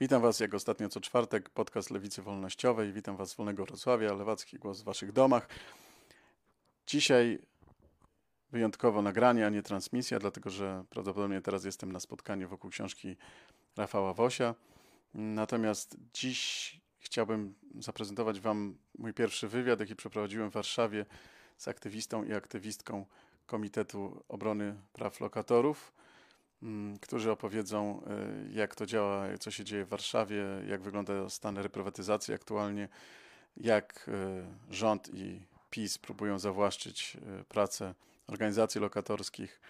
Witam Was jak ostatnio co czwartek, podcast Lewicy Wolnościowej. Witam Was z Wolnego Wrocławia, Lewacki Głos w Waszych domach. Dzisiaj wyjątkowo nagranie, a nie transmisja, dlatego że prawdopodobnie teraz jestem na spotkaniu wokół książki Rafała Wosia. Natomiast dziś chciałbym zaprezentować Wam mój pierwszy wywiad, jaki przeprowadziłem w Warszawie z aktywistą i aktywistką Komitetu Obrony Praw Lokatorów, którzy opowiedzą, y, jak to działa, co się dzieje w Warszawie, jak wygląda stan reprywatyzacji aktualnie, jak y, rząd i PiS próbują zawłaszczyć y, pracę organizacji lokatorskich.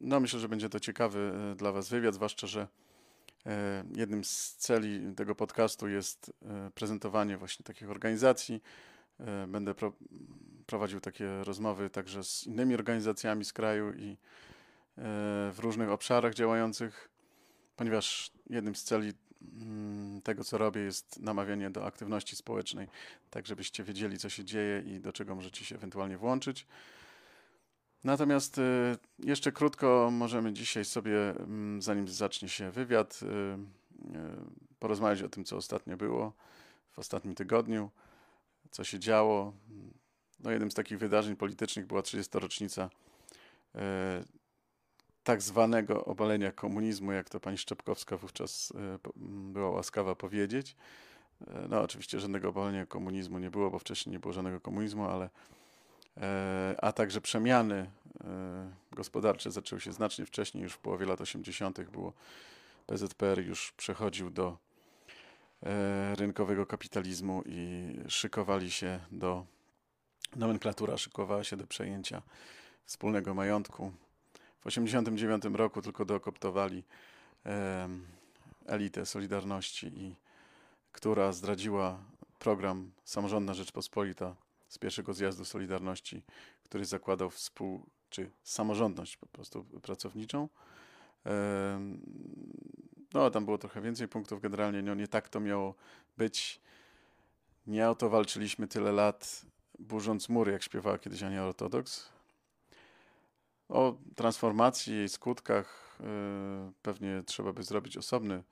No, myślę, że będzie to ciekawy dla Was wywiad, zwłaszcza, że jednym z celi tego podcastu jest prezentowanie właśnie takich organizacji. Będę pro prowadził takie rozmowy także z innymi organizacjami z kraju i w różnych obszarach działających, ponieważ jednym z celi mm, tego, co robię, jest namawianie do aktywności społecznej, tak żebyście wiedzieli, co się dzieje i do czego możecie się ewentualnie włączyć. Natomiast e, jeszcze krótko możemy dzisiaj sobie, mm, zanim zacznie się wywiad, e, porozmawiać o tym, co ostatnio było w ostatnim tygodniu, co się działo, no, jednym z takich wydarzeń politycznych była 30. rocznica tak zwanego obalenia komunizmu, jak to pani Szczepkowska wówczas e, była łaskawa powiedzieć. E, no oczywiście żadnego obalenia komunizmu nie było, bo wcześniej nie było żadnego komunizmu, ale e, a także przemiany gospodarcze zaczęły się znacznie wcześniej, już w połowie lat 80. było PZPR już przechodził do rynkowego kapitalizmu i szykowali się do Nomenklatura szykowała się do przejęcia wspólnego majątku. W 1989 roku tylko dookoptowali e, elitę Solidarności, i, która zdradziła program Samorządna Rzeczpospolita z pierwszego zjazdu Solidarności, który zakładał współ, czy samorządność po prostu pracowniczą. E, no, tam było trochę więcej punktów generalnie, no, nie tak to miało być. Nie o to walczyliśmy tyle lat burząc mury, jak śpiewała kiedyś Ania Ortodoks. O transformacji, jej skutkach yy, pewnie trzeba by zrobić osobny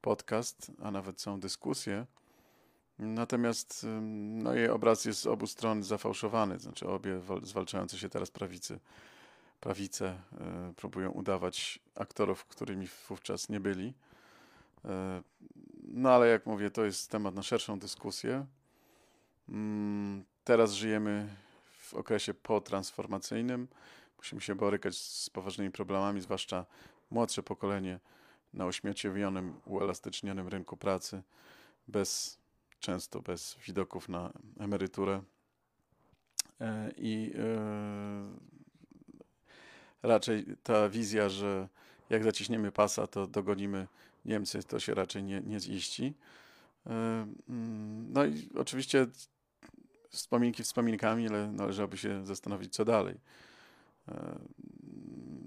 podcast, a nawet są dyskusje. Natomiast no, jej obraz jest z obu stron zafałszowany, znaczy obie zwalczające się teraz prawicy, prawice yy, próbują udawać aktorów, którymi wówczas nie byli. Yy, no ale jak mówię, to jest temat na szerszą dyskusję. Mm, Teraz żyjemy w okresie potransformacyjnym. Musimy się borykać z poważnymi problemami, zwłaszcza młodsze pokolenie na ośmieciowionym, uelastycznionym rynku pracy, bez, często bez widoków na emeryturę. E, I e, raczej ta wizja, że jak zaciśniemy pasa, to dogonimy Niemcy, to się raczej nie, nie ziści. E, mm, no i oczywiście wspominki wspominkami, ale należałoby się zastanowić, co dalej.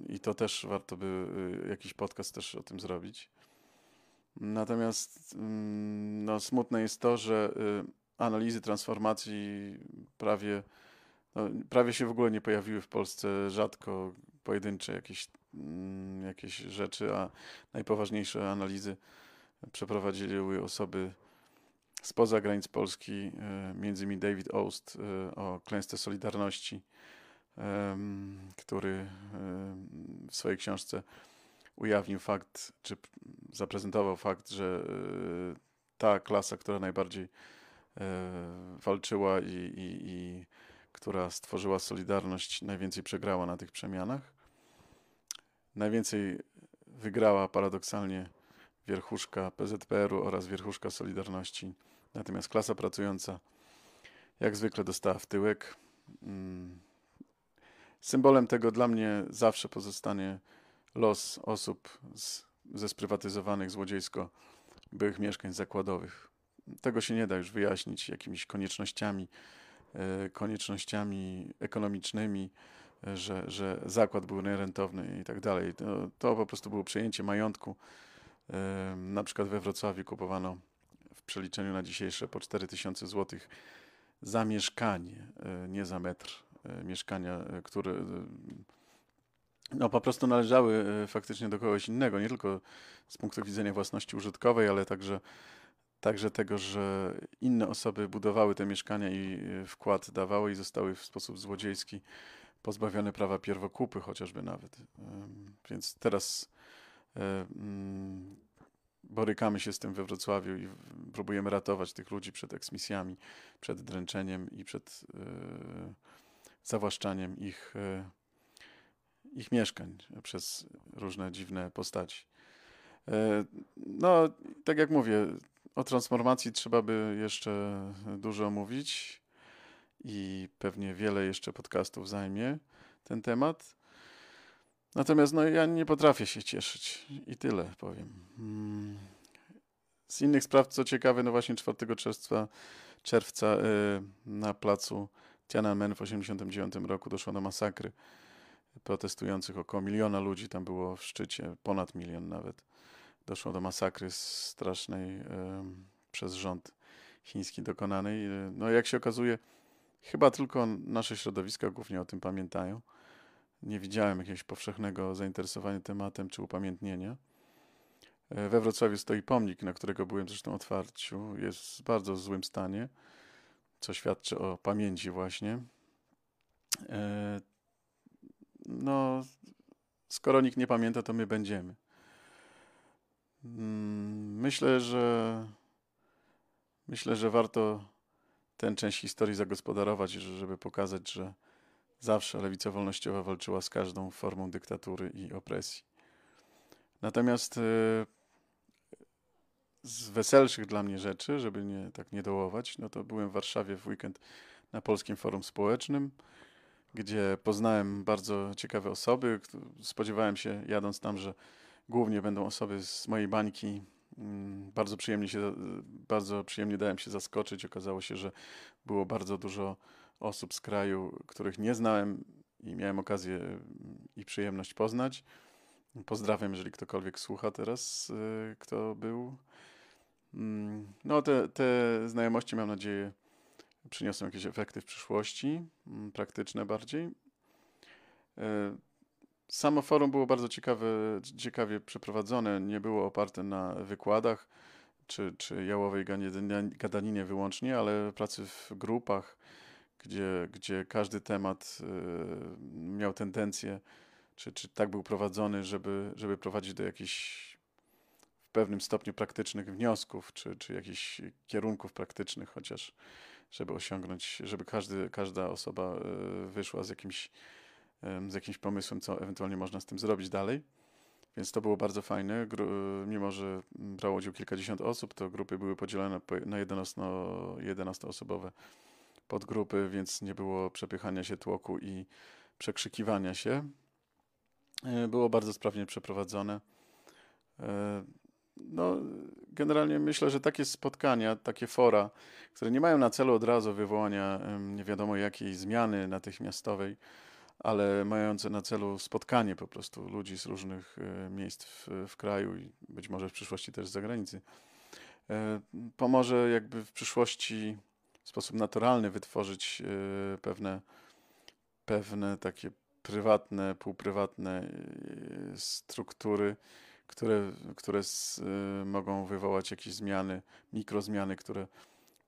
I to też warto by y, jakiś podcast też o tym zrobić. Natomiast mm, no, smutne jest to, że y, analizy transformacji prawie, no, prawie się w ogóle nie pojawiły w Polsce, rzadko pojedyncze jakieś, mm, jakieś rzeczy, a najpoważniejsze analizy przeprowadziły osoby spoza granic Polski, e, między innymi David Oast e, o klęsce Solidarności, który w swojej książce ujawnił fakt, czy zaprezentował fakt, że e, ta klasa, która najbardziej walczyła i, i, i która stworzyła Solidarność, najwięcej przegrała na tych przemianach. Najwięcej wygrała paradoksalnie wierchuszka PZPR-u oraz wierchuszka Solidarności Natomiast klasa pracująca jak zwykle dostała w tyłek. Symbolem tego dla mnie zawsze pozostanie los osób z, ze sprywatyzowanych złodziejsko byłych mieszkań zakładowych. Tego się nie da już wyjaśnić jakimiś koniecznościami, e, koniecznościami ekonomicznymi, e, że, że zakład był nierentowny i tak dalej. To, to po prostu było przejęcie majątku. E, na przykład we Wrocławiu kupowano w przeliczeniu na dzisiejsze po 4000 zł za mieszkanie, nie za metr mieszkania, e, które no, po prostu należały e, faktycznie do kogoś innego, nie tylko z punktu widzenia własności użytkowej, ale także, także tego, że inne osoby budowały te mieszkania i e, wkład dawały i zostały w sposób złodziejski pozbawione prawa pierwokupy chociażby nawet. Więc teraz mm, borykamy się z tym we Wrocławiu i próbujemy ratować tych ludzi przed eksmisjami, przed dręczeniem i przed e, zawłaszczaniem ich, e, ich mieszkań przez różne dziwne postaci. E, no, tak jak mówię, o transformacji trzeba by jeszcze dużo mówić i pewnie wiele jeszcze podcastów zajmie ten temat. Natomiast no, ja nie potrafię się cieszyć i tyle powiem. Mm. Z innych spraw, co ciekawe, no właśnie 4 czerwca, czerwca na placu Tiananmen w 1989 roku doszło do masakry protestujących. Około miliona ludzi tam było w szczycie, ponad milion nawet. Doszło do masakry strasznej y, przez rząd chiński dokonanej. No jak się okazuje, chyba tylko nasze środowiska głównie o tym pamiętają. Nie widziałem jakiegoś powszechnego zainteresowania tematem czy upamiętnienia. E, we Wrocławiu stoi pomnik, na którego byłem zresztą otwarciu. Jest w bardzo złym stanie co świadczy o pamięci właśnie. E, no, skoro nikt nie pamięta, to my będziemy. Mm, myślę, że myślę, że warto tę część historii zagospodarować, żeby pokazać, że zawsze lewica wolnościowa walczyła z każdą formą dyktatury i opresji. Natomiast e, z weselszych dla mnie rzeczy, żeby nie, tak nie dołować, no to byłem w Warszawie w weekend na Polskim Forum Społecznym, gdzie poznałem bardzo ciekawe osoby. Spodziewałem się, jadąc tam, że głównie będą osoby z mojej bańki. Mm, bardzo przyjemnie, się, bardzo przyjemnie dałem się zaskoczyć. Okazało się, że było bardzo dużo osób z kraju, których nie znałem i miałem okazję i przyjemność poznać. Pozdrawiam, jeżeli ktokolwiek słucha teraz, y, kto był Mm, no, te, te znajomości, mam nadzieję, przyniosą jakieś efekty w przyszłości, mm, praktyczne bardziej. E, samo forum było bardzo ciekawe, ciekawie przeprowadzone, nie było oparte na wykładach czy, czy jałowej gadaninie wyłącznie, ale pracy w grupach, gdzie, gdzie każdy temat e, miał tendencję, czy, czy tak był prowadzony, żeby, żeby prowadzić do jakichś pewnym stopniu praktycznych wniosków, czy, czy jakichś kierunków praktycznych, chociaż żeby osiągnąć, żeby każdy, każda osoba e, wyszła z jakimś, z jakimś pomysłem, co ewentualnie można z tym zrobić dalej. Więc to było bardzo fajne. Mimo, że brało udział kilkadziesiąt osób, to grupy były podzielone na 11-osobowe podgrupy, więc nie było przepychania się tłoku i przekrzykiwania się. E, było bardzo sprawnie przeprowadzone. No, generalnie myślę, że takie spotkania, takie fora, które nie mają na celu od razu wywołania nie wiadomo jakiej zmiany natychmiastowej, ale mające na celu spotkanie po prostu ludzi z różnych e, miejsc w, w kraju i być może w przyszłości też z zagranicy, e, pomoże jakby w przyszłości w sposób naturalny wytworzyć e, pewne, pewne takie prywatne, półprywatne struktury, które, które z, y, mogą wywołać jakieś zmiany, mikrozmiany, które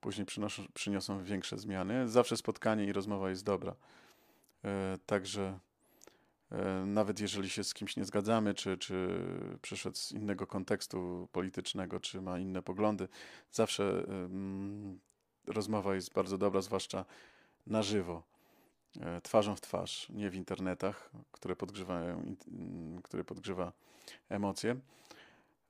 później przynoszą, przyniosą większe zmiany. Zawsze spotkanie i rozmowa jest dobra. E, także e, nawet jeżeli się z kimś nie zgadzamy, czy, czy przyszedł z innego kontekstu politycznego, czy ma inne poglądy, zawsze rozmowa jest bardzo dobra, zwłaszcza na żywo, twarzą w twarz, nie w internetach, które podgrzewają, które podgrzewa emocje.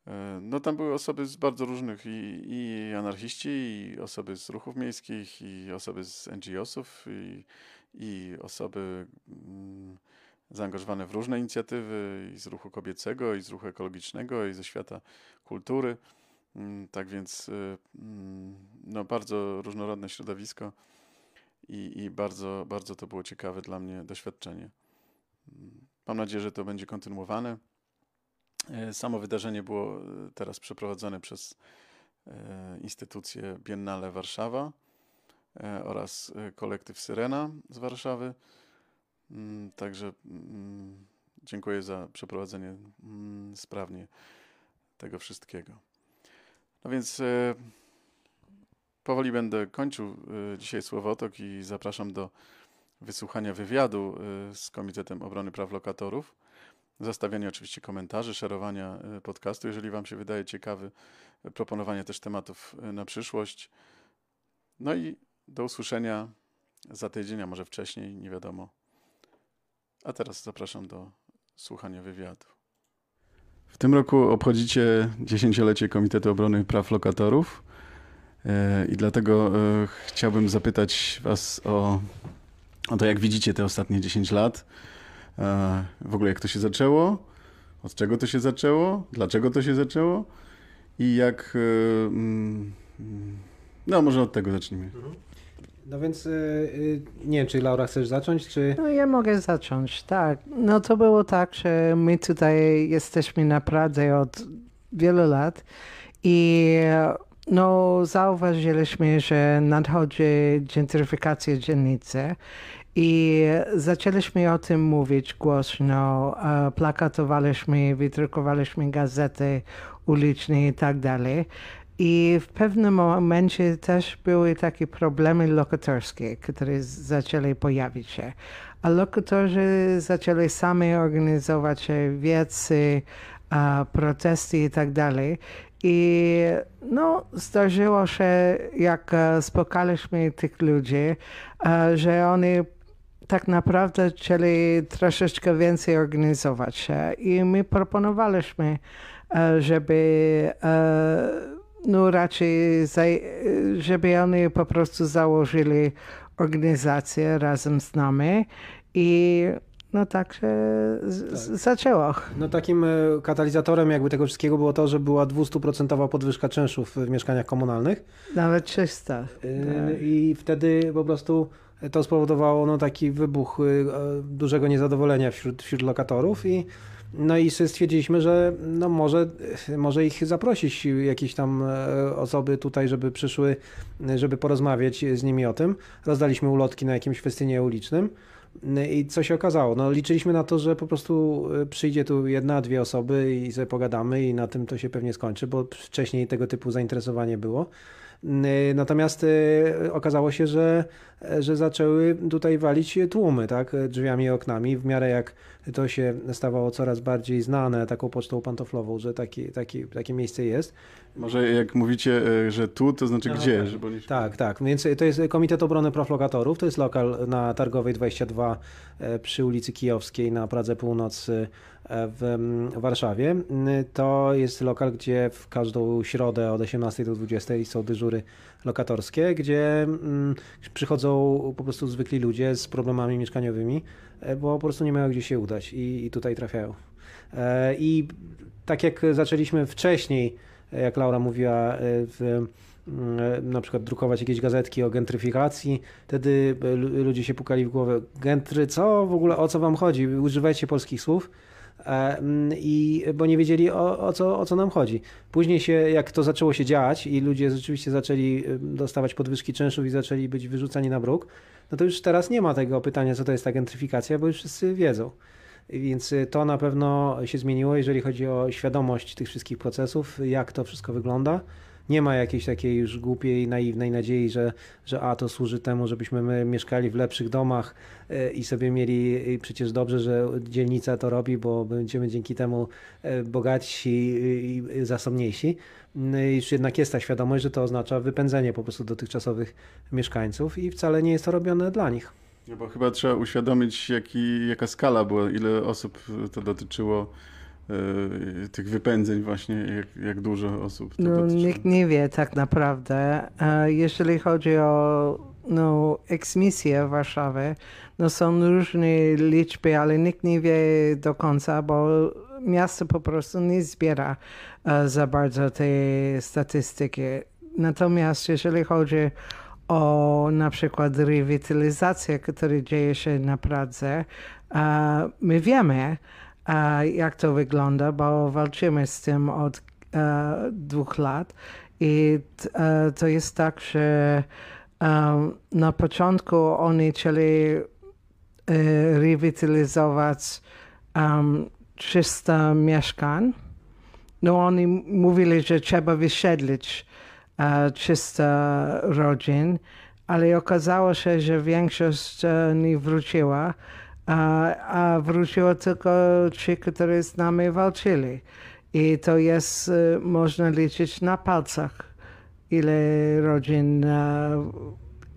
E, no tam były osoby z bardzo różnych i, i anarchiści, i osoby z ruchów miejskich, i osoby z NGO-sów, i, i osoby mm, zaangażowane w różne inicjatywy, i z ruchu kobiecego, i z ruchu ekologicznego, i ze świata kultury. Mm, tak więc mm, no, bardzo różnorodne środowisko i, i bardzo, bardzo to było ciekawe dla mnie doświadczenie. Mam nadzieję, że to będzie kontynuowane. E, samo wydarzenie było e, teraz przeprowadzone przez e, instytucję Biennale Warszawa oraz kolektyw Syrena z Warszawy. Mm, także mm, dziękuję za przeprowadzenie mm, sprawnie tego wszystkiego. No więc powoli będę kończył e, dzisiaj Słowotok i zapraszam do wysłuchania wywiadu e, z Komitetem Obrony Praw Lokatorów, zostawiania oczywiście komentarzy, szerowania e, podcastu, jeżeli Wam się wydaje ciekawy, proponowania też tematów na przyszłość. No i do usłyszenia za tydzień, a może wcześniej, nie wiadomo. A teraz zapraszam do słuchania wywiadu. W tym roku obchodzicie dziesięciolecie Komitetu Obrony Praw Lokatorów i dlatego e, chciałbym zapytać Was o, o to, jak widzicie te ostatnie 10 lat. E, w ogóle jak to się zaczęło, od czego to się zaczęło, dlaczego to się zaczęło i jak... mm, No, może od tego zacznijmy. No więc nie wiem, czy Laura chcesz zacząć, czy... No ja mogę zacząć, tak. No to było tak, że my tutaj jesteśmy na Pradze od wielu lat i no zauważyliśmy, że nadchodzi gentryfikacja dzielnicy i zaczęliśmy o tym mówić głośno, plakatowaliśmy, wydrukowaliśmy gazety uliczne i tak dalej. I w pewnym momencie też były takie problemy lokatorskie, które zaczęły pojawić się. A lokatorzy zaczęli sami organizować wiece, protesty i tak dalej. I no, zdarzyło się, jak e, spotkaliśmy tych ludzi, e, że oni tak naprawdę chcieli troszeczkę więcej organizować się. I my proponowaliśmy, e, żeby no raczej, żeby oni po prostu założyli organizację razem z nami i no tak się z- zaczęło. No takim e, katalizatorem jakby tego wszystkiego było to, że była 200% podwyżka czynszów w mieszkaniach komunalnych Nawet 300. Y, Tak. i wtedy po prostu to spowodowało no, taki wybuch e, dużego niezadowolenia wśród, wśród lokatorów i no i stwierdziliśmy, że no może, może ich zaprosić, jakieś tam e, osoby tutaj, żeby przyszły, żeby porozmawiać z nimi o tym. Rozdaliśmy ulotki na jakimś festynie ulicznym. I co się okazało? No, liczyliśmy na to, że po prostu e, przyjdzie tu jedna, dwie osoby i sobie pogadamy i na tym to się pewnie skończy, bo wcześniej tego typu zainteresowanie było. Y, Natomiast y, okazało się, że, że zaczęły tutaj walić tłumy, tak, drzwiami i oknami, w miarę jak to się stawało coraz bardziej znane taką pocztą pantoflową, że taki, taki, takie miejsce jest. Może jak mówicie, e, że tu, to znaczy Aha, gdzie? tak. Żeby oni... Tak, tak, więc to jest Komitet Obrony Praw Lokatorów, to jest lokal na Targowej 22 e, przy ulicy Kijowskiej na Pradze Północ e, w Warszawie. To jest lokal, gdzie w każdą środę od 18 do 20 są dyżury lokatorskie, gdzie mm, przychodzą po prostu zwykli ludzie z problemami mieszkaniowymi, e, bo po prostu nie mają gdzie się udać i, i tutaj trafiają. E, I tak jak zaczęliśmy wcześniej, e, jak Laura mówiła, w, mm, na przykład drukować jakieś gazetki o gentryfikacji, wtedy lu- ludzie się pukali w głowę, gentry, co w ogóle, o co wam chodzi? Używajcie polskich słów. E, mm, I bo nie wiedzieli o, o, co, o co nam chodzi. Później się, jak to zaczęło się dziać i ludzie rzeczywiście zaczęli dostawać podwyżki czynszów i zaczęli być wyrzucani na bruk, no to już teraz nie ma tego pytania, co to jest ta gentryfikacja, bo już wszyscy wiedzą. Więc y, to na pewno się zmieniło, jeżeli chodzi o świadomość tych wszystkich procesów, jak to wszystko wygląda. Nie ma jakiejś takiej już głupiej, naiwnej nadziei, że, że a to służy temu, żebyśmy my mieszkali w lepszych domach y, i sobie mieli y, przecież dobrze, że dzielnica to robi, bo będziemy dzięki temu y, bogatsi i zasobniejsi. Y, Już jednak jest ta świadomość, że to oznacza wypędzenie po prostu dotychczasowych mieszkańców i wcale nie jest to robione dla nich. No bo chyba trzeba uświadomić, jaki, jaka skala była, ile osób to dotyczyło, e, tych wypędzeń właśnie, jak, jak dużo osób No, nikt nie wie tak naprawdę. E, Jeżeli chodzi o no, eksmisję w Warszawie, no są różne liczby, ale nikt nie wie do końca, bo miasto po prostu nie zbiera e, za bardzo te statystyki. Natomiast jeżeli chodzi o na przykład rewitalizację, która dzieje się na Pradze, e, my wiemy, jak to wygląda, bo walczymy z tym od e, dwóch lat i e, to jest tak, że e, na początku oni chcieli rewitalizować um, 300 mieszkań. No oni mówili, że trzeba wysiedlić uh, 300 rodzin, ale okazało się, że większość nie wróciła, a, a wróciło tylko ci, którzy z nami walczyli. I to jest, uh, można liczyć na palcach, ile rodzin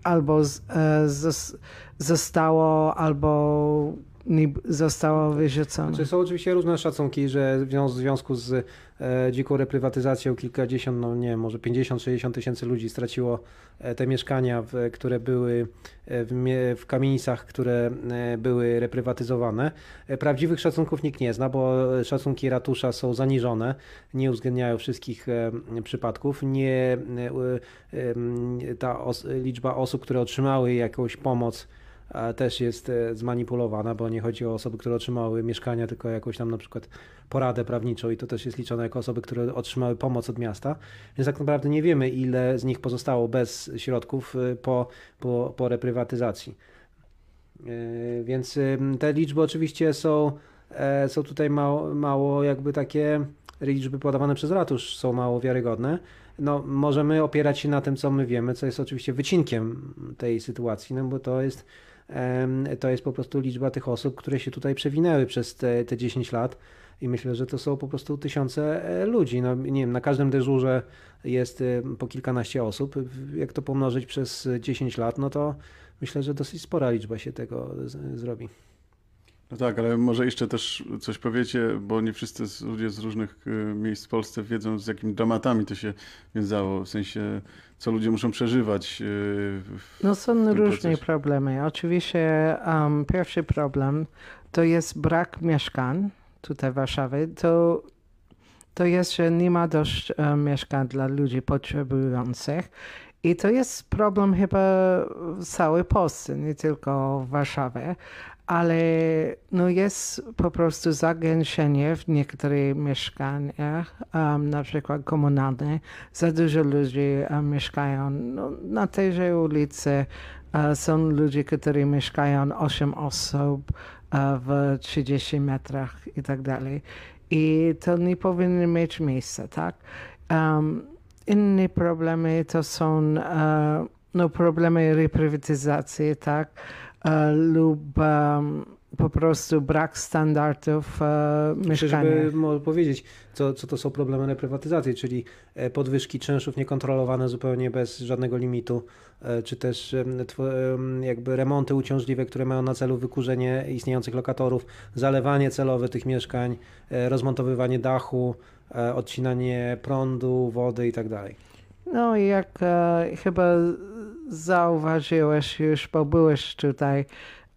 albo z, z, zostało, albo zostało wyrzucone. Znaczy są oczywiście różne szacunki, że w związku z e, dziką reprywatyzacją kilkadziesiąt, no nie może 50-60 tysięcy ludzi straciło e, te mieszkania, które były e, w, w, kamienicach, które e, były reprywatyzowane. E, prawdziwych szacunków nikt nie zna, bo szacunki ratusza są zaniżone, nie uwzględniają wszystkich e, przypadków. Nie, ta os liczba osób, które otrzymały jakąś pomoc też jest e, zmanipulowana, bo nie chodzi o osoby, które otrzymały mieszkania, tylko jakąś tam na przykład poradę prawniczą i to też jest liczone jako osoby, które otrzymały pomoc od miasta. Więc tak naprawdę nie wiemy, ile z nich pozostało bez środków e, po, po, po reprywatyzacji. E, więc te liczby oczywiście są, są tutaj mało, mało jakby takie liczby podawane przez ratusz są mało wiarygodne. No, możemy opierać się na tym, co my wiemy, co jest oczywiście wycinkiem tej sytuacji, no bo to jest to jest po prostu liczba tych osób, które się tutaj przewinęły przez te, te 10 lat. I myślę, że to są po prostu tysiące e, ludzi. No, nie wiem, na każdym dyżurze jest e, po kilkanaście osób. Jak to pomnożyć przez 10 lat, no to myślę, że dosyć spora liczba się tego zrobi. No tak, ale może jeszcze też coś powiecie, bo nie wszyscy ludzie z różnych e, miejsc w Polsce wiedzą, z jakimi dramatami to się wiązało, w sensie co ludzie muszą przeżywać. no są różne problemy. Oczywiście um, pierwszy problem to jest brak mieszkań tutaj w Warszawie. To, to jest, że nie ma dość um, mieszkań dla ludzi potrzebujących. I to jest problem chyba w całej Polsce, nie tylko w Warszawie, ale no jest po prostu zagęszczenie w niektórych mieszkaniach, um, na przykład komunalne. Za dużo ludzi um, mieszkają no, na tejże ulicy. Uh, są ludzie, którzy mieszkają 8 osób uh, w 30 metrach i tak dalej. I to nie powinno mieć miejsca, tak? Um, inne problemy to są uh, no, problemy reprywatyzacji, tak? E, lub po prostu brak standardów e, mieszkania. Żeby powiedzieć, co, co to są problemy reprywatyzacji, czyli e, podwyżki czynszów niekontrolowane zupełnie bez żadnego limitu, czy też jakby remonty uciążliwe, które mają na celu wykurzenie istniejących lokatorów, zalewanie celowe tych mieszkań, rozmontowywanie dachu, odcinanie prądu, wody i tak dalej. No i jak e, chyba zauważyłeś już, bo byłeś tutaj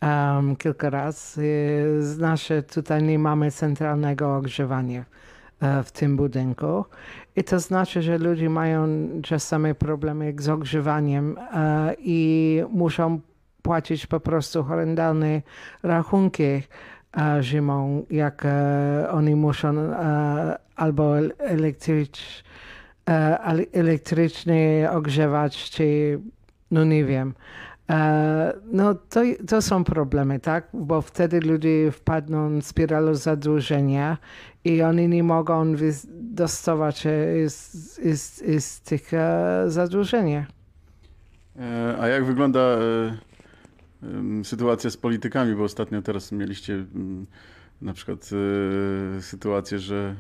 um, kilka razy, znasz, że tutaj nie mamy centralnego ogrzewania e, w tym budynku. I to znaczy, że ludzie mają czasami problemy z ogrzewaniem e, i muszą płacić po prostu horrendalne rachunki e, zimą, jak oni muszą albo elektrycz, ogrzewać, czy no nie wiem. E, no to, to są problemy, tak? Bo wtedy ludzie wpadną w spiralę zadłużenia i oni nie mogą dostawać z, z, z tych e, zadłużenia. A jak wygląda sytuacja z politykami? Bo ostatnio teraz mieliście mm, na przykład sytuację, że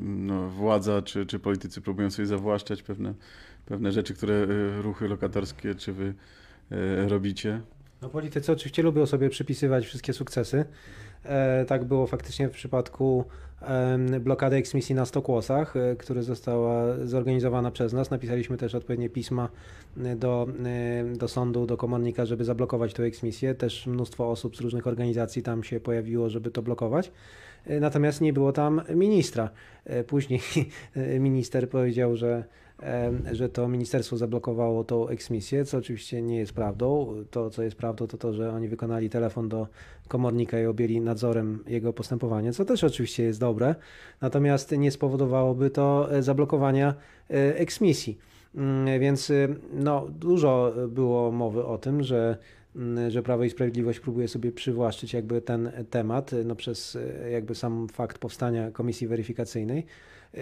no, władza czy, czy politycy próbują sobie zawłaszczać pewne, pewne rzeczy, które e, ruchy lokatorskie czy wy e, robicie? No politycy oczywiście lubią sobie przypisywać wszystkie sukcesy. E, tak było faktycznie w przypadku blokady eksmisji na Stokłosach, która została zorganizowana przez nas. Napisaliśmy też odpowiednie pisma do, do sądu, do komornika, żeby zablokować tę eksmisję. Też mnóstwo osób z różnych organizacji tam się pojawiło, żeby to blokować. Natomiast nie było tam ministra. Później minister powiedział, że, że to ministerstwo zablokowało tą eksmisję, co oczywiście nie jest prawdą. To, co jest prawdą, to to, że oni wykonali telefon do komornika i objęli nadzorem jego postępowanie, co też oczywiście jest dobre, natomiast nie spowodowałoby to zablokowania eksmisji. Mm, więc no, dużo było mowy o tym, że że Prawo i Sprawiedliwość próbuje sobie przywłaszczyć jakby ten temat no przez jakby sam fakt powstania komisji weryfikacyjnej. Yy,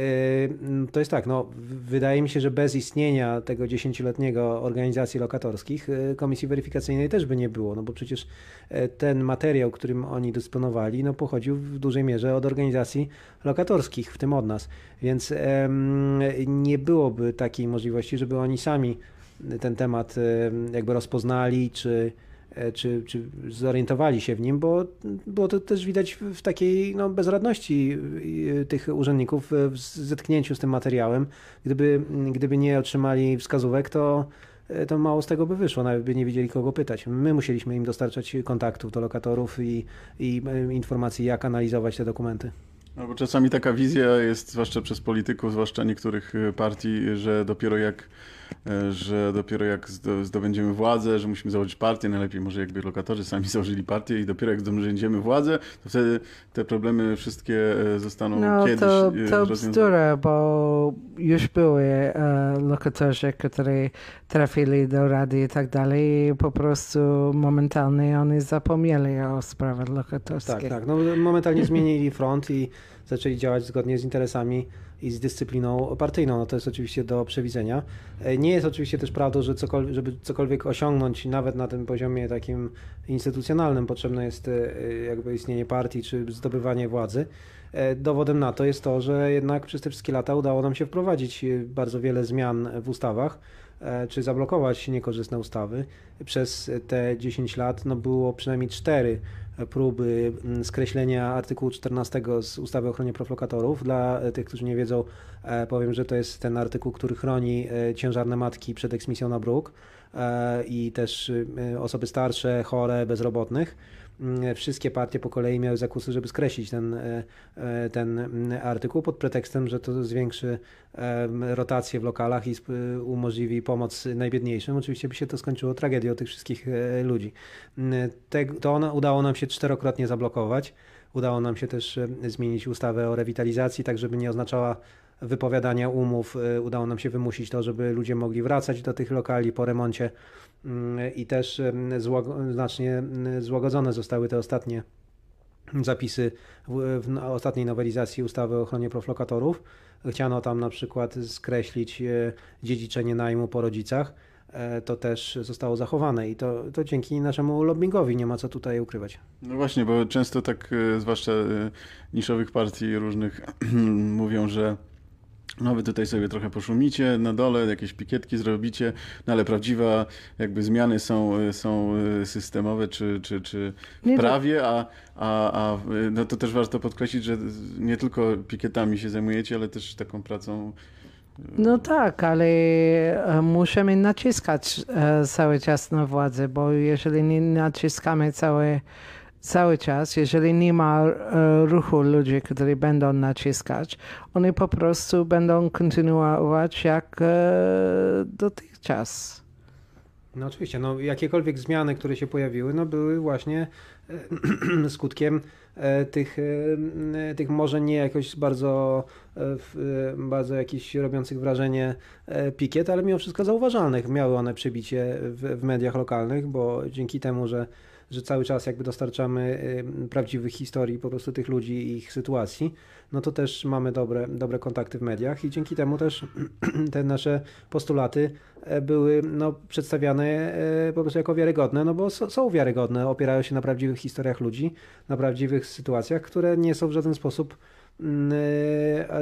to jest tak, no, wydaje mi się, że bez istnienia tego dziesięcioletniego organizacji lokatorskich yy, komisji weryfikacyjnej też by nie było, no bo przecież yy, ten materiał, którym oni dysponowali, no pochodził w dużej mierze od organizacji lokatorskich, w tym od nas, więc nie byłoby takiej możliwości, żeby oni sami ten temat jakby rozpoznali, czy czy, czy zorientowali się w nim, bo, bo to też widać w takiej no, bezradności e, tych urzędników w zetknięciu z tym materiałem. Gdyby, gdyby nie otrzymali wskazówek, to, e, to mało z tego by wyszło, nawet by nie wiedzieli kogo pytać. My musieliśmy im dostarczać kontaktów do lokatorów i, i informacji, jak analizować te dokumenty. No bo czasami taka wizja jest, zwłaszcza przez polityków, zwłaszcza niektórych partii, że dopiero jak E, że dopiero jak zdobędziemy władzę, że musimy założyć partię, najlepiej może jakby lokatorzy sami założyli partię i dopiero jak zdobędziemy władzę, to wtedy te problemy wszystkie e, zostaną no, kiedyś to, e, to bzdura, bo już były e, lokatorzy, którzy trafili do rady i tak dalej i po prostu momentalnie oni zapomnieli o sprawach lokatorskich. Tak, tak. No, momentalnie zmienili front i zaczęli działać zgodnie z interesami i z dyscypliną partyjną. No to jest oczywiście do przewidzenia. E, nie jest oczywiście też prawdą, że cokolwiek, żeby cokolwiek osiągnąć, nawet na tym poziomie takim instytucjonalnym, potrzebne jest e, jakby istnienie partii czy zdobywanie władzy. E, dowodem na to jest to, że jednak przez te wszystkie lata udało nam się wprowadzić bardzo wiele zmian w ustawach, czy zablokować niekorzystne ustawy. Przez te 10 lat no było przynajmniej cztery próby mm, skreślenia artykułu 14 z ustawy o ochronie praw lokatorów. Dla e, tych, którzy nie wiedzą, e, powiem, że to jest ten artykuł, który chroni e, ciężarne matki przed eksmisją na bruk i też osoby starsze, chore, bezrobotnych. Mm, wszystkie partie po kolei miały zakusy, żeby skreślić ten, e, e, ten mm, artykuł pod pretekstem, że to zwiększy rotację w lokalach i umożliwi pomoc najbiedniejszym. Oczywiście by się to skończyło tragedią tych wszystkich e, ludzi. Mm, to udało nam się czterokrotnie zablokować. Udało nam się też zmienić ustawę o rewitalizacji, tak żeby nie oznaczała wypowiadania umów. Udało nam się wymusić to, żeby ludzie mogli wracać do tych lokali po remoncie i też znacznie złagodzone zostały te ostatnie zapisy w, w ostatniej nowelizacji ustawy o ochronie praw lokatorów. Chciano tam na przykład skreślić e, dziedziczenie najmu po rodzicach. E, to też zostało zachowane i to, to dzięki naszemu lobbyingowi, nie ma co tutaj ukrywać. No właśnie, bo często tak, e, zwłaszcza niszowych partii różnych mówią, że no wy tutaj sobie trochę poszumicie na dole, jakieś pikietki zrobicie, no ale prawdziwa jakby zmiany są, są systemowe czy, czy, czy w prawie, a, a, a no to też warto podkreślić, że nie tylko pikietami się zajmujecie, ale też taką pracą no tak, ale e, musimy naciskać e, cały czas na władzę, bo jeżeli nie naciskamy cały cały czas, jeżeli nie ma e, ruchu ludzi, którzy będą naciskać, oni po prostu będą kontynuować jak e, dotychczas. No oczywiście, no jakiekolwiek zmiany, które się pojawiły, no były właśnie e, skutkiem tych, tych może nie jakoś bardzo, bardzo jakichś robiących wrażenie pikiet, ale mimo wszystko zauważalnych. Miały one przebicie w, w mediach lokalnych, bo dzięki temu, że że cały czas jakby dostarczamy prawdziwych historii po prostu tych ludzi i ich sytuacji, no to też mamy dobre, dobre kontakty w mediach i dzięki temu też te nasze postulaty e, były no, przedstawiane e, po prostu jako wiarygodne, no bo są wiarygodne, opierają się na prawdziwych historiach ludzi, na prawdziwych sytuacjach, które nie są w żaden sposób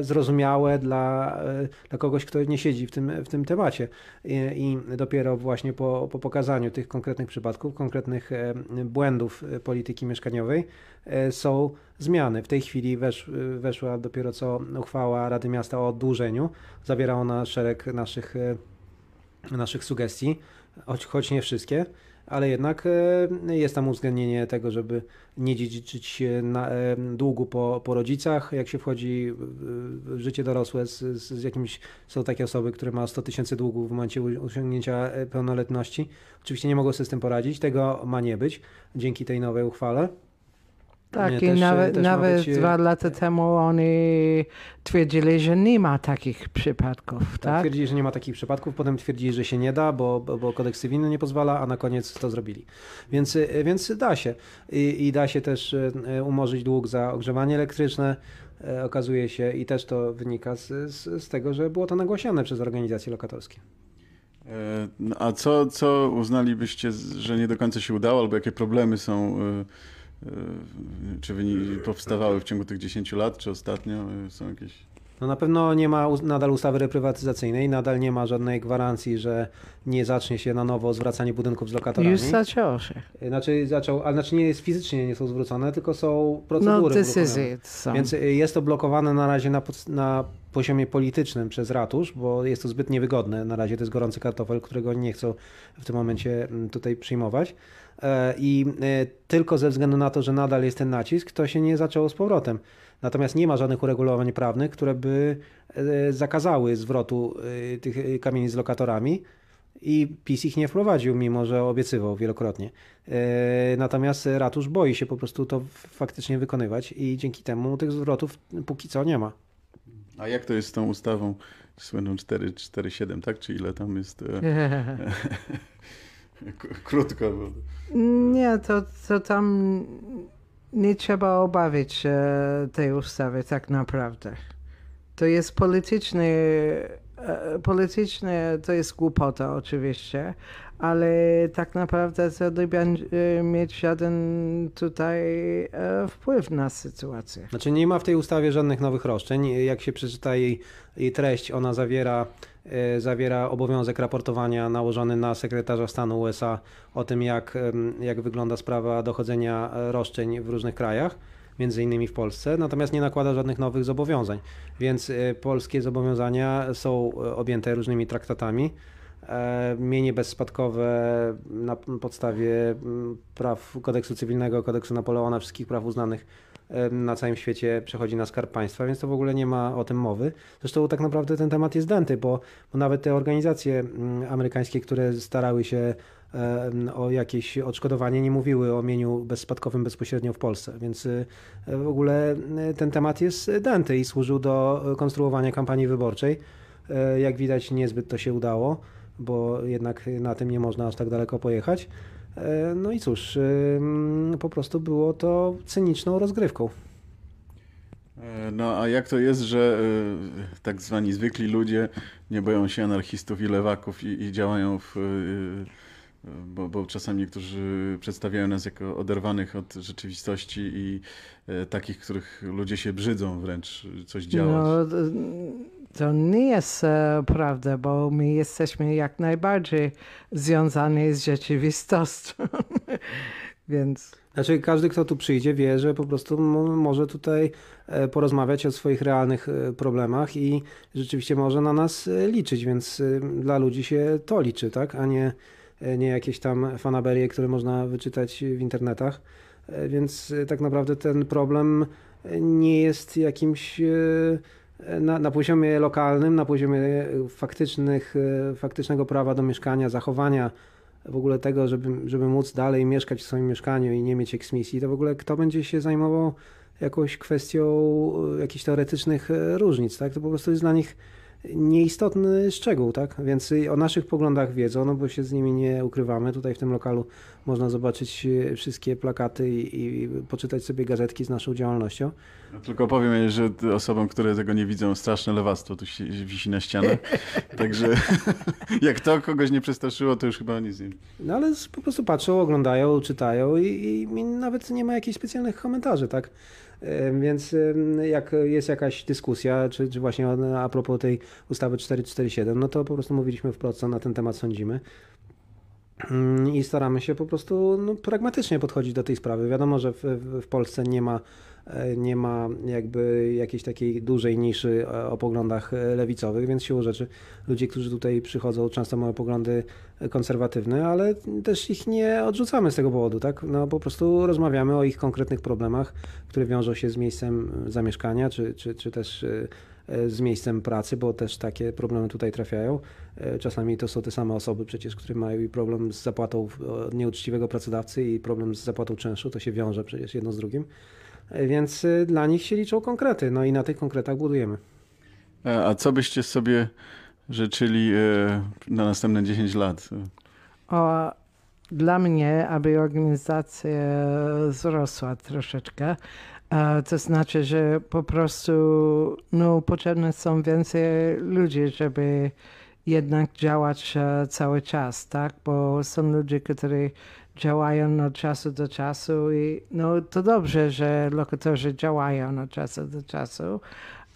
zrozumiałe dla, e, dla kogoś, kto nie siedzi w tym, w tym temacie. I, I, dopiero właśnie po, po pokazaniu tych konkretnych przypadków, konkretnych e, błędów polityki mieszkaniowej są zmiany. W tej chwili wesz, weszła dopiero co uchwała Rady Miasta o oddłużeniu. Zawiera ona szereg naszych, naszych sugestii, choć, choć nie wszystkie ale jednak e, jest tam uwzględnienie tego, żeby nie dziedziczyć na, e, długu po, po rodzicach, jak się wchodzi w życie dorosłe z, z jakimś, są takie osoby, które mają 100 tysięcy długów w momencie osiągnięcia e, pełnoletności. Oczywiście nie mogą sobie z tym poradzić, tego ma nie być dzięki tej nowej uchwale. Tak, Nie, i też, nawet, też nawet być, e, dwa lata temu oni twierdzili, że nie ma takich przypadków, Tak, tak? Twierdzili, że nie ma takich przypadków, potem twierdzili, że się nie da, bo, bo bo kodeks cywilny nie pozwala, a na koniec to zrobili. Więc, więc da się. I, I da się też umorzyć dług za ogrzewanie elektryczne. Okazuje się, i też to wynika z, z, z tego, że było to nagłaśniane przez organizacje lokatorskie. E, no, A co, co uznalibyście, że nie do końca się udało, albo jakie problemy są, e, e, czy wyni- powstawały w ciągu tych 10 lat, czy ostatnio e, są jakieś... No na pewno nie ma nadal ustawy reprywatyzacyjnej, nadal nie ma żadnej gwarancji, że nie zacznie się na nowo zwracanie budynków z lokatorami. Już zaczęło się. Znaczy zaczął, ale znaczy nie jest fizycznie nie są zwrócone, tylko są No, procedury. uruchomione. decyzje są. Więc y, jest to blokowane na razie na, na poziomie politycznym przez ratusz, bo jest to zbyt niewygodne. Na razie to jest gorący kartofel, którego oni nie chcą w tym momencie tutaj przyjmować. E, I e, tylko ze względu na to, że nadal jest ten nacisk, to się nie zaczęło z powrotem. Natomiast nie ma żadnych uregulowań prawnych, które by e, zakazały zwrotu e, tych e, kamieni z lokatorami. I PiS ich nie wprowadził, mimo że obiecywał wielokrotnie. Natomiast ratusz boi się po prostu to faktycznie wykonywać i dzięki temu tych zwrotów póki co nie ma. A jak to jest z tą ustawą słynną 447, tak? Czy ile tam jest? Krótko, bo... Nie, to, to tam nie trzeba obawiać się tej ustawy tak naprawdę. To jest polityczne, e, polityczne to jest głupota oczywiście, ale tak naprawdę to nie będzie mieć żaden tutaj e, wpływ na sytuację. Znaczy nie ma w tej ustawie żadnych nowych roszczeń. Jak się przeczyta jej, jej treść, ona zawiera, e, zawiera obowiązek raportowania nałożony na sekretarza stanu USA o tym, jak, jak wygląda sprawa dochodzenia e, roszczeń w różnych krajach, między innymi w Polsce, natomiast nie nakłada żadnych nowych zobowiązań. Więc e, polskie zobowiązania są e, objęte różnymi traktatami. E, Mienie bezspadkowe na podstawie praw kodeksu cywilnego, kodeksu Napoleona, wszystkich praw uznanych e, na całym świecie przechodzi na skarb państwa, więc to w ogóle nie ma o tym mowy. Zresztą tak naprawdę ten temat jest dęty, bo, bo nawet te organizacje amerykańskie, które starały się o jakieś odszkodowanie, nie mówiły o mieniu bezspadkowym bezpośrednio w Polsce, więc e, w ogóle e, ten temat jest dęty i służył do konstruowania kampanii wyborczej. E, Jak widać, niezbyt to się udało, bo jednak na tym nie można aż tak daleko pojechać. E, No i cóż, po prostu było to cyniczną rozgrywką. E, No a jak to jest, że e, tak zwani zwykli ludzie nie boją się anarchistów i lewaków i, i działają w... Bo, bo czasami niektórzy przedstawiają nas jako oderwanych od rzeczywistości i takich, których ludzie się brzydzą wręcz coś działać. No, to- nie jest e, prawda, bo my jesteśmy jak najbardziej związani z rzeczywistością. Więc Znaczy, każdy, kto tu przyjdzie, wie, że po prostu mo- może tutaj e, porozmawiać o swoich realnych e, problemach i rzeczywiście może na nas liczyć, więc dla ludzi się to liczy, tak? A nie, nie jakieś tam fanaberie, które można wyczytać w internetach. Więc tak naprawdę ten problem nie jest jakimś na, na poziomie lokalnym, na poziomie e, faktycznych, e, faktycznego prawa do mieszkania, zachowania w ogóle tego, żeby, żeby móc dalej mieszkać w swoim mieszkaniu i nie mieć eksmisji, to w ogóle kto będzie się zajmował jakąś kwestią e, jakichś teoretycznych różnic, tak? To po prostu jest dla nich nieistotny szczegół, tak? Więc o naszych poglądach wiedzą, no bo się z nimi nie ukrywamy. Tutaj w tym lokalu można zobaczyć e, wszystkie plakaty i, i poczytać sobie gazetki z naszą działalnością. No, Tylko powiem, że osobom, które tego nie widzą, straszne lewactwo tu się, wisi na ścianach. Także jak to kogoś nie przestraszyło, to już chyba nic nie. No ale po prostu patrzą, oglądają, czytają i, i nawet nie ma jakichś specjalnych komentarzy, tak? Więc jak jest jakaś dyskusja, czy, czy właśnie a propos tej ustawy 447, no to po prostu mówiliśmy wprost, co na ten temat sądzimy. Mm, I staramy się po prostu no, pragmatycznie podchodzić do tej sprawy. Wiadomo, że w, w Polsce nie ma, e, nie ma jakby jakiejś takiej dużej niszy e, o poglądach e, lewicowych, więc siłą rzeczy ludzie, którzy tutaj przychodzą, często mają poglądy konserwatywne, ale też ich nie odrzucamy z tego powodu, tak? No po prostu rozmawiamy o ich konkretnych problemach, które wiążą się z miejscem zamieszkania, czy, czy, czy też z miejscem pracy, bo też takie problemy tutaj trafiają. E, Czasami to są te same osoby przecież, które mają i problem z zapłatą e, od nieuczciwego pracodawcy i problem z zapłatą czynszu, to się wiąże przecież jedno z drugim. e, więc e, dla nich się liczą konkrety, no i na tych konkretach budujemy. A, co byście sobie życzyli e, na następne 10 lat? O, dla mnie, aby organizacja wzrosła troszeczkę, e, to znaczy, że po prostu no, potrzebne są więcej ludzi, żeby jednak działać e, cały czas, tak? Bo są ludzie, którzy działają od czasu do czasu i no to dobrze, że lokatorzy działają od czasu do czasu,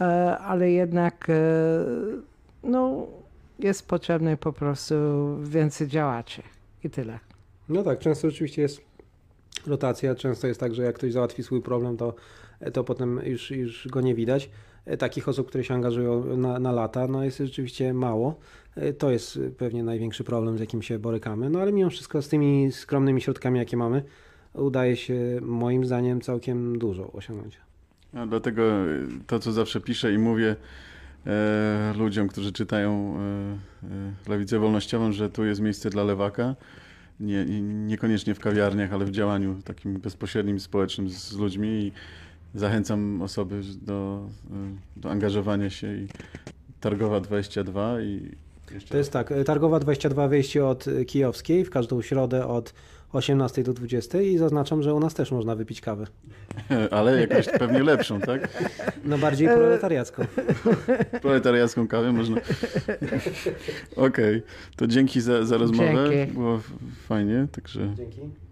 e, ale jednak e, no, jest potrzebny po prostu więcej działaczy i tyle. No tak, często rzeczywiście jest rotacja, często jest tak, że jak ktoś załatwi swój problem, to, to potem już, już go nie widać. E, Takich osób, które się angażują na, na lata, no jest rzeczywiście mało. E, To jest pewnie największy problem, z jakim się borykamy. No ale mimo wszystko z tymi skromnymi środkami, jakie mamy, udaje się moim zdaniem całkiem dużo osiągnąć. No, dlatego e, to, co zawsze piszę i mówię e, ludziom, którzy czytają e, e, Lewicę Wolnościową, że tu jest miejsce dla lewaka. Nie, niekoniecznie w kawiarniach, ale w działaniu takim bezpośrednim, społecznym z ludźmi i zachęcam osoby do, do angażowania się i Targowa 22 i To jest tak, Targowa 22 wyjście od Kijowskiej w każdą środę od 18 do 20 i zaznaczam, że u nas też można wypić kawę. ale jakąś pewnie lepszą, tak? No bardziej proletariacką. Proletariacką kawę można. Okej, to dzięki za, za rozmowę. Dzięki. Było fajnie, także Dzięki.